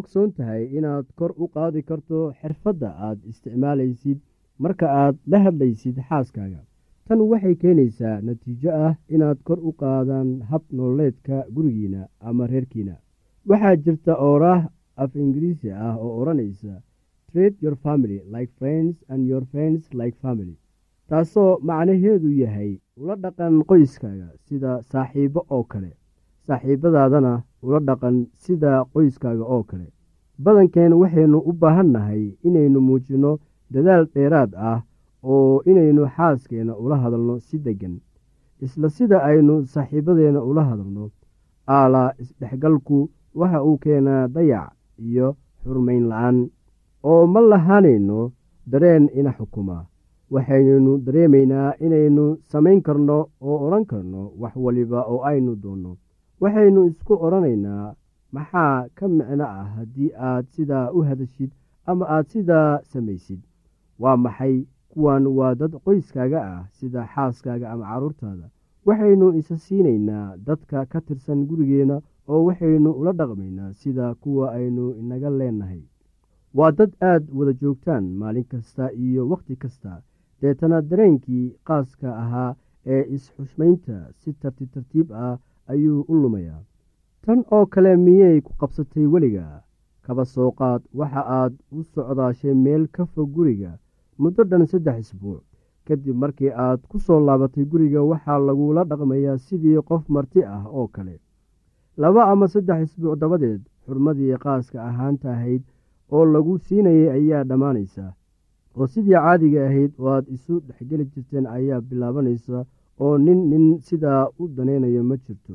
ogsoon tahay inaad kor u qaadi karto xirfadda aad isticmaalaysid marka aad la hadlaysid xaaskaaga. Tan waxay keenaysaa natiijo ah inaad kor u qaadaan hab nololeedka gurigiina ama reerkiina. Waxaa jirta ooraah af ingiriisi ah oo odhanaysa trade your family like friends and your friends like family. Taasoo macnaheedu yahay ula dhaqan qoyskaaga sida saaxiibo oo kale. Saaxiibadaadana ula dhaqan sida qoyskaaga oo kale. Badankeen waxaynu u baahan nahay inaynu muujinno dadaal dheeraad ah oo inaynu xaaskeenna ula hadalno si deggan isla sida aynu saaxiibadeenna ula hadalno. Aalaa isdhexgalku waxa uu keenaa dayac iyo xurmayn la'aan oo ma lahaanayno dareen ina xukuma. Waxaynaynu dareemaynaa inaynu samayn karno oo odhan karno wax waliba oo aynu doonno waxaynu isku odhanaynaa maxaa ka micno ah haddii aad sidaa u hadashid ama aad sidaa samaysid? Waa maxay kuwan waa dad qoyskaaga ah sida xaaskaaga ama carruurtaada waxaynu isa siinaynaa dadka ka tirsan gurigeenna oo waxaynu ula dhaqmaynaa sida kuwa aynu inaga leenahay. Waa dad aad wada joogtaan maalin kasta iyo wakhti kasta. Deetana dareenkii qaaska ahaa ee is-xushmaynta si tartiib tartiib ah ayuu u lumayaa. Tan oo kale miyay ku qabsatay weliga? Kaba soo qaad waxa aad u socdaashay meel ka fog guriga muddo dhan saddex isbuuc. Kadib markii aad ku soo laabatay guriga waxaa lagula dhaqmayaa sidii qof marti ah oo kale. Laba ama saddex isbuuc dabadeed xurmadii qaaska ahaanta ahayd oo lagu siinayay ayaa dhammaanaysa. Oo sidii caadiga ahayd oo aad isu dhexgeli jirteen ayaa bilaabanaysa oo nin nin sidaa u danaynayo ma jirto.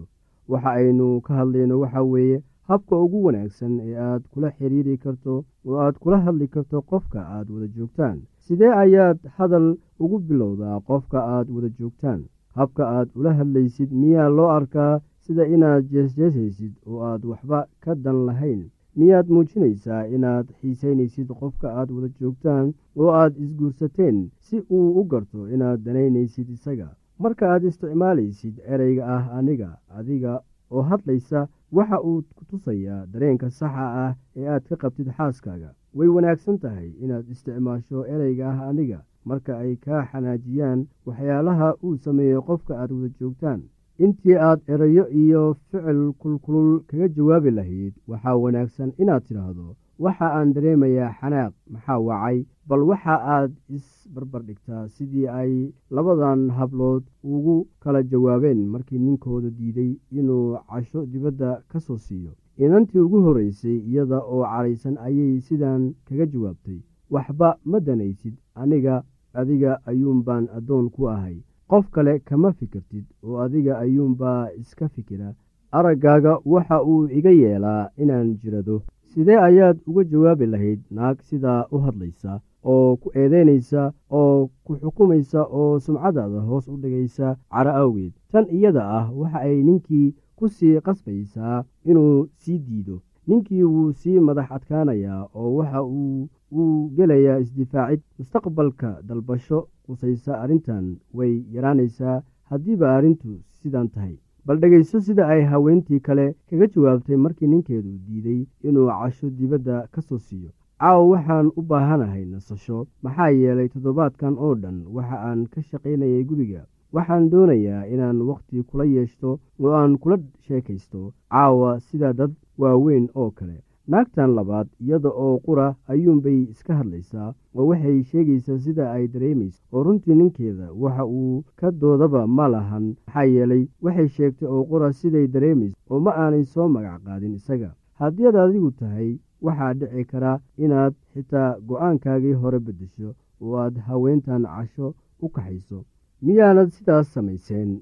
Waxa aynu ka hadlayno waxa weeye habka ugu wanaagsan ee aad kula xiriiri karto oo aad kula hadli karto qofka aad wada joogtaan. Sidee ayaad hadal ugu bilowdaa qofka aad wada joogtaan? Habka aad ula hadlaysid miyaa loo arkaa sida inaad jeesjeesaysid oo aad waxba ka dan lahayn? Miyaad muujinaysaa inaad xiisaynaysid qofka aad wada joogtaan oo aad isguursateen si uu u garto inaad danaynaysid isaga marka aad isticmaalaysid ereyga ah aniga adiga oo hadlaysa waxa uu ku tusayaa dareenka saxa ah ee aad ka qabtid xaaskaaga. Way wanaagsan tahay inaad isticmaasho ereyga ah aniga marka ay kaa xanaajiyaan waxyaalaha uu sameeyo qofka aad wada joogtaan. Intii aad erayo iyo ficil kulkulul kaga jawaabi lahayd waxaa wanaagsan inaad tidhaahdo waxa aan dareemayaa xanaaq maxaa wacay? Bal waxa aad isbarbardhigtaa sidii ay labadan hablood ugu kala jawaabeen markii ninkooda diiday inuu casho dibadda ka soo siiyo. Inantii ugu horreysay iyada oo cadhaysan ayay sidan kaga jawaabtay. Waxba ma danaysid aniga adiga ayuunbaan addoon ku ahay. Qof kale kama fikirtid oo adiga ayuunbaa iska fikira. Araggaaga waxa uu iga yeelaa inaan jirado sidee ayaad uga jawaabi lahayd naag sidaa u hadlaysa oo ku eedeynaysa oo ku xukumaysa oo sumcadaada hoos u dhigaysa caro awgeed? Tan iyada ah waxa ay ninkii ku sii qasbaysaa inuu sii diido. Ninkii wuu sii madax adkaanayaa oo waxa uu uu gelayaa isdifaacid. Mustaqbalka dalbasho qusaysa arrintan way yaraanaysaa haddiiba arrintu sidan tahay bal dhegayso sida ay haweentii kale kaga jawaabtay markii ninkeedu diiday inuu casho dibadda ka soo siiyo. Caawa waxaan u baahanahay nasasho. Maxaa yeelay toddobaadkan oo dhan waxa aan ka shaqaynayay guriga. Waxaan doonayaa inaan wakhti kula yeeshto oo aan kula sheekaysto. Caawa sida dad waaweyn oo kale naagtan labaad iyada oo qura ayuunbay iska hadlaysaa oo waxay sheegaysaa sida ay dareemayso oo runtii ninkeeda waxa uu ka doodaba ma lahan maxaa yeelay waxay sheegtay oo qura siday dareemayso oo ma aanay soo magac qaadin isaga. Haddii ad adigu tahay waxaa dhici kara inaad xitaa go'aankaagii hore beddesho oo aad haweentan casho u kaxayso. Miyaanad sidaas samayseen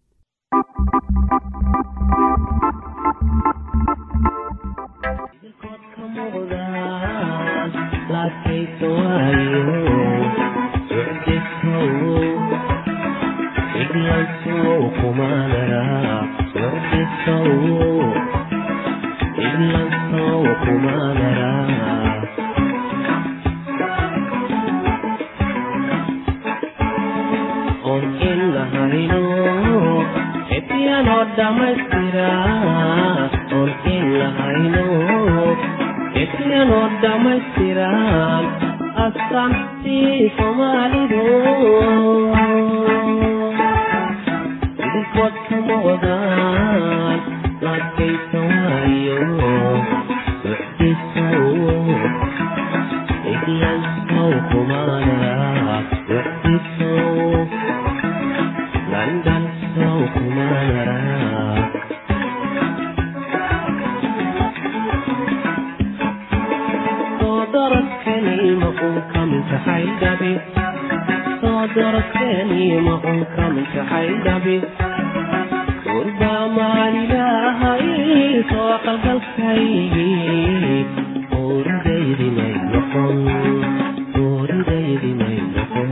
Ignorance, oh, come on, dhamaystiran astaantii soomaalidu idinkood kama wadaan laakaysa waayo socdiisaw idlansaw kumaana darteen maunkan kaxay dhabi urba maalilahay soo qalgalkaygi ooridaydi may noqon ooridaydi may noqon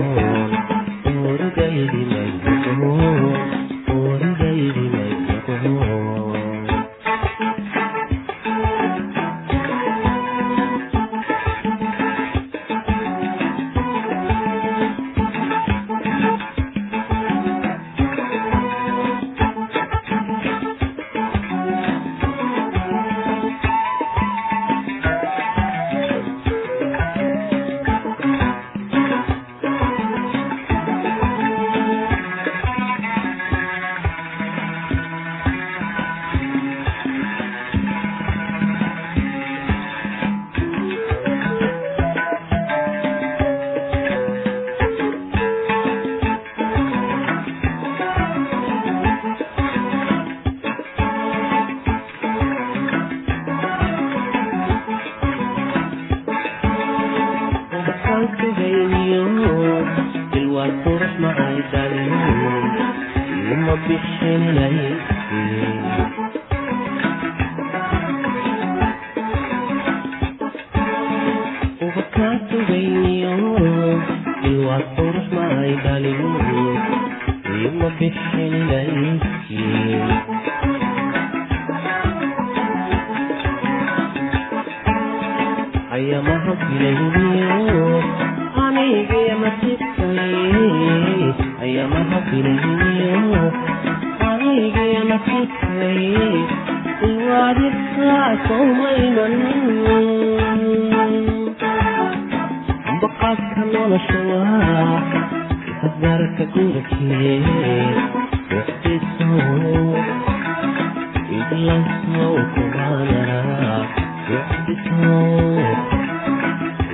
في الشمال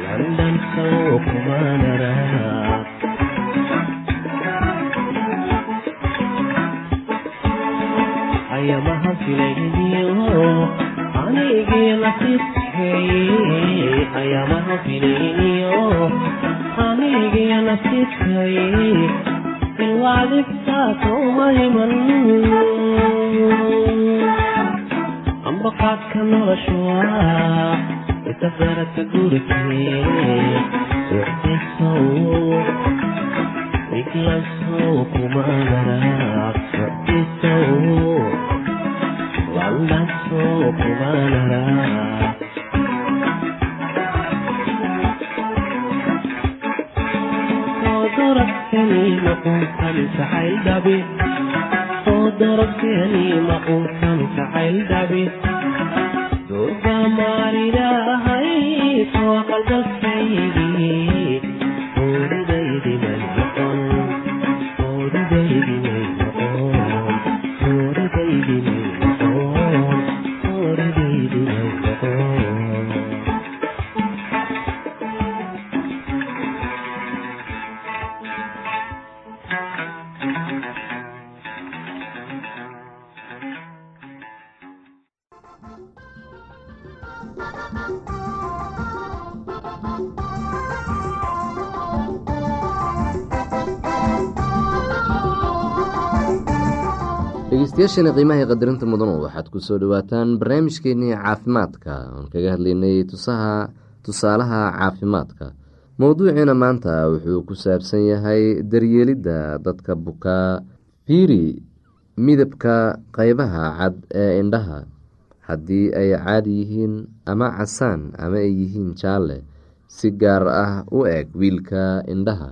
London so kumana ضربتني مقوسا فعل دبي ضرب مارنا soo qaldasaydii dhegeystayaashani qiimaha qadarinta mudanu waxaad ku soo dhowaataan barnaamijkeenii caafimaadka. Oon kaga hadlaynay tusaha tusaalaha caafimaadka. Mowduuciina maanta wuxuu ku saabsan yahay daryeelidda dadka bukaa fiiri midabka qeybaha cad ee indhaha. Haddii ay caadi yihiin ama casaan ama ay yihiin jaalle si gaar ah u eeg wiilka indhaha.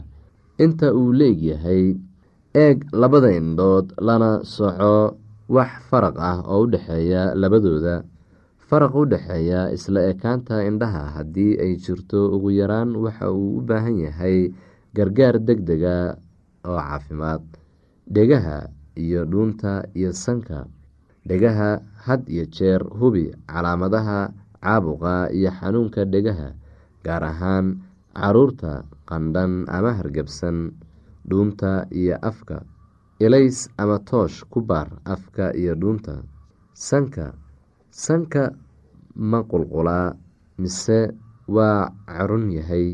Inta uu leegyahay eeg labada indhood lana soco wax faraq ah oo u dhexeeya labadooda. Faraq u dhexeeya isla ekaanta indhaha haddii ay jirto ugu yaraan waxa uu u baahan yahay gargaar deg dega oo caafimaad. Dhegaha iyo dhuunta iyo sanka. Dhegaha had iyo jeer hubi calaamadaha caabuqa iyo xanuunka dhegaha gaar ahaan carruurta qandhan ama hargebsan dhuunta iyo afka ilays ama toosh ku baar afka iyo dhuunta. Sanka sanka ma qulqulaa mise waa carun yahay.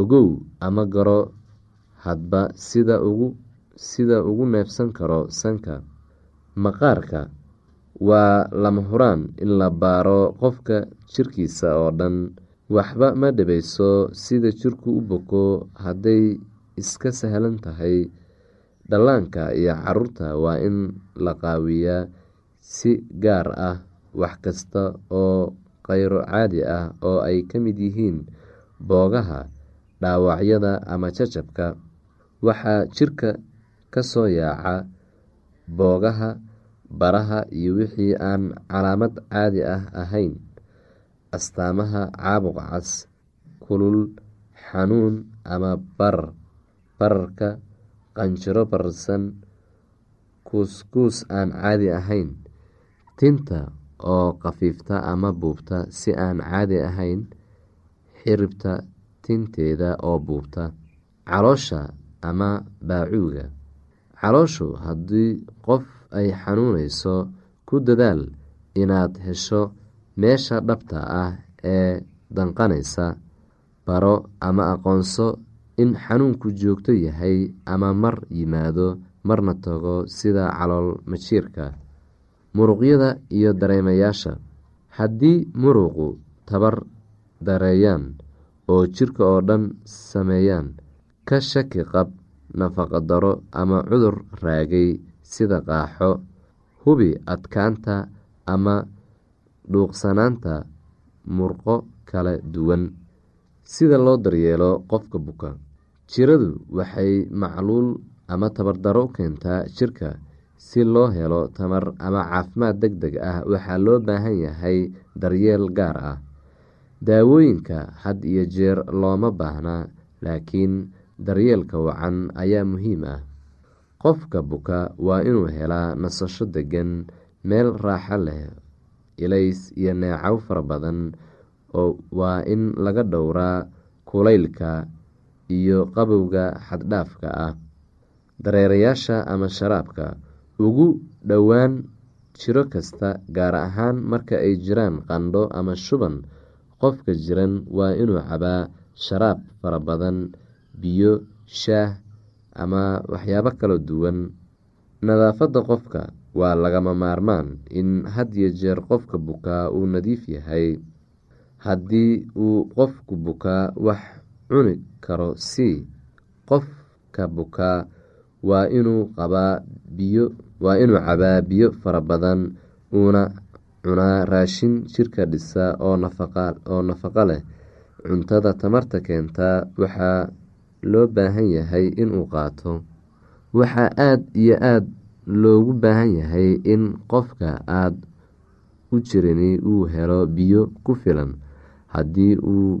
Ogow ama garo hadba sida ugu sida ugu neefsan karo sanka. Maqaarka waa lama huraan in la baaro qofka jirkiisa oo dhan. Waxba ma dhibayso sida jirku u boko hadday iska sahlan tahay dhallaanka iyo carruurta waa in la qaawiyaa si gaar ah wax kasta oo kheyro caadi ah oo ay ka mid yihiin boogaha dhaawacyada ama jajabka. Waxaa jirka ka soo yaaca boogaha baraha iyo wixii aan calaamad caadi ah ahayn. Astaamaha caabuq cas kulul xanuun ama barar bararka qanjiro bararsan kuuskuus aan caadi ahayn tinta oo khafiifta ama buubta si aan caadi ahayn xiribta tinteeda oo buubta caloosha ama baacuuga. Calooshu haddii qof ay xanuunayso ku dadaal inaad hesho meesha dhabta ah ee danqanaysa baro ama aqoonso in xanuunku joogto yahay ama mar yimaado marna tago sida calool majiirka muruqyada iyo dareemayaasha. Haddii muruqu tabar dareeyaan oo jirka oo dhan sameeyaan ka shaki qab nafaqo daro ama cudur raagay sida qaaxo hubi adkaanta ama dhuuqsanaanta murqo kala duwan. Sida loo daryeelo qofka buka jiradu waxay macluul ama tabardaro u keentaa jirka si loo helo tamar ama caafimaad deg deg ah. Waxaa loo baahan yahay daryeel gaar ah daawooyinka had iyo jeer looma baahna laakiin daryeelka wacan ayaa muhiim ah. Qofka buka waa inuu helaa nasasho degan meel raaxo leh ilays iyo neecow fara badan oo waa in laga dhowraa kulaylka iyo qabowga xaddhaafka ah dareerayaasha ama sharaabka. Ugu dhowaan jiro kasta gaar ahaan marka ay jiraan qandho ama shuban qofka jiran waa inuu cabaa sharaab fara badan biyo shaah ama waxyaabo kala duwan. Nadaafadda qofka waa lagama maarmaan in had iyo jeer qofka bukaa uu nadiif yahay. Haddii uu qofku bukaa wax cuni karo si qofka bukaa waa inuu cabaa biyo fara badan uuna cunaa raashin jirka dhisa oo nafaqo leh. Cuntada tamarta keentaa waxaa loo baahan yahay inuu qaato. Waxaa aada iyo aada loogu baahan yahay in qofka aada u jirini uu helo biyo ku filan. Haddii uu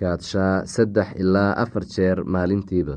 kaadshaa saddex ilaa afar jeer maalintiiba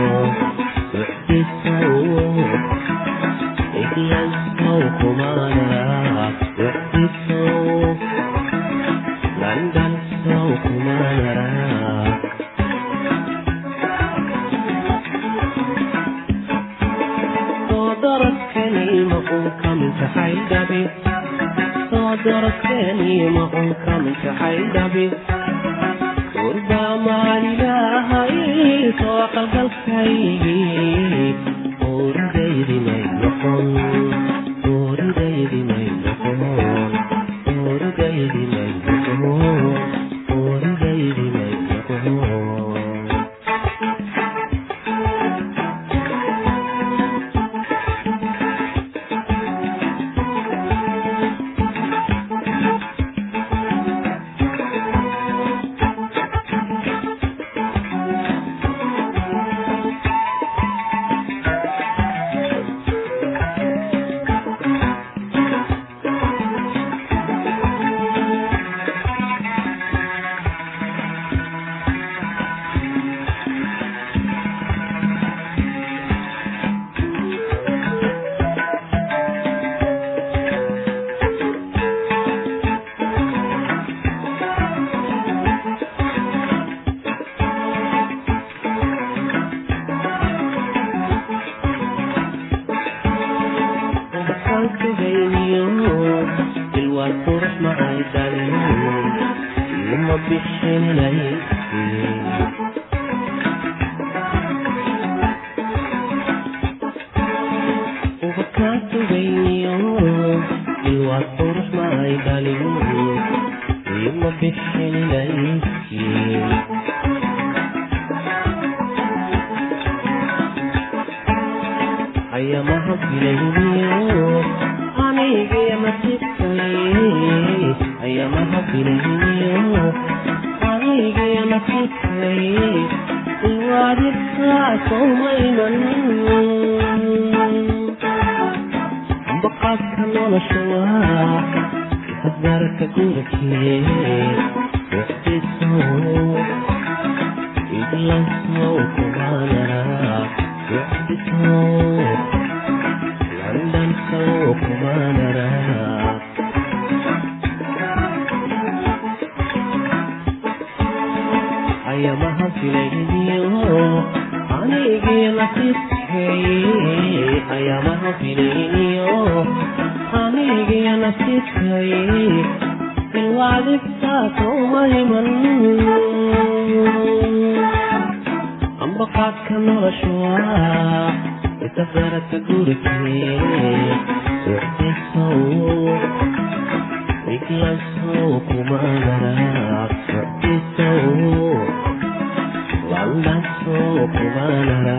waayo wixdisow iglansow kumaanara wixdisow landansow soo qalgalkaygii ooridaydimay noqon ooridaydimay noqon بك إليك ayaamaha filayo anigaya nasiibkay ilwaadibtaasoma himan ambaqaadka noloshua itafaradka gurikee socdisow iglasow kumanara socdisow walasow kumanara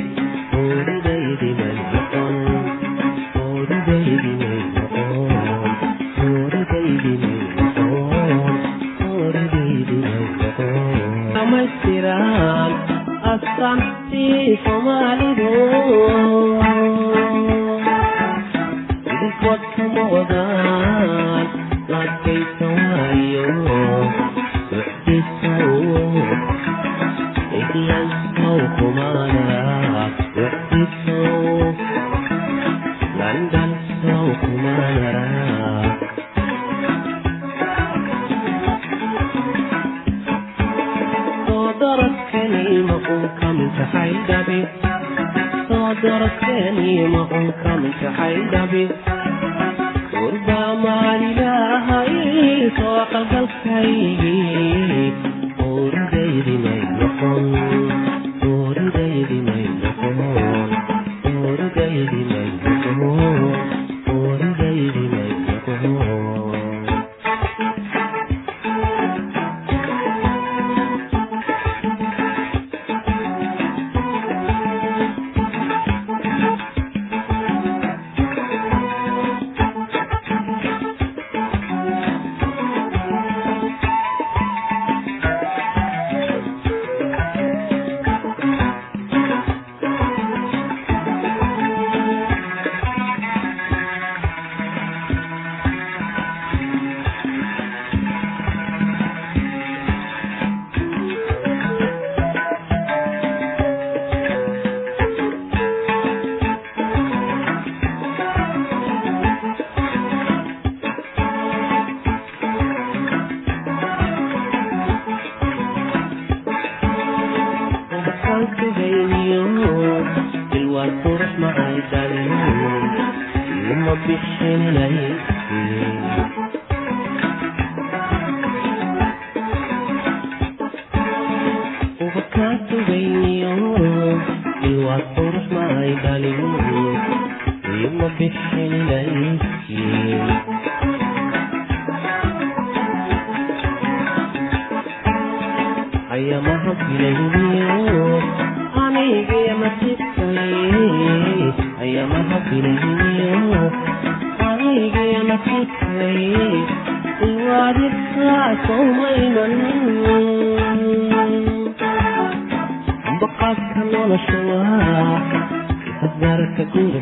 ima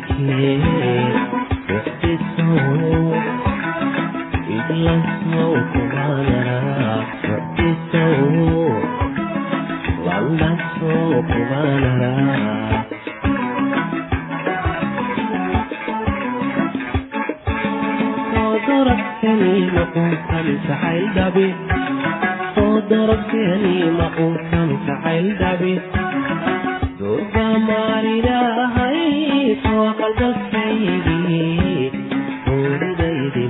hasgaarka gurikee soo qalbadkaygii hooladaydi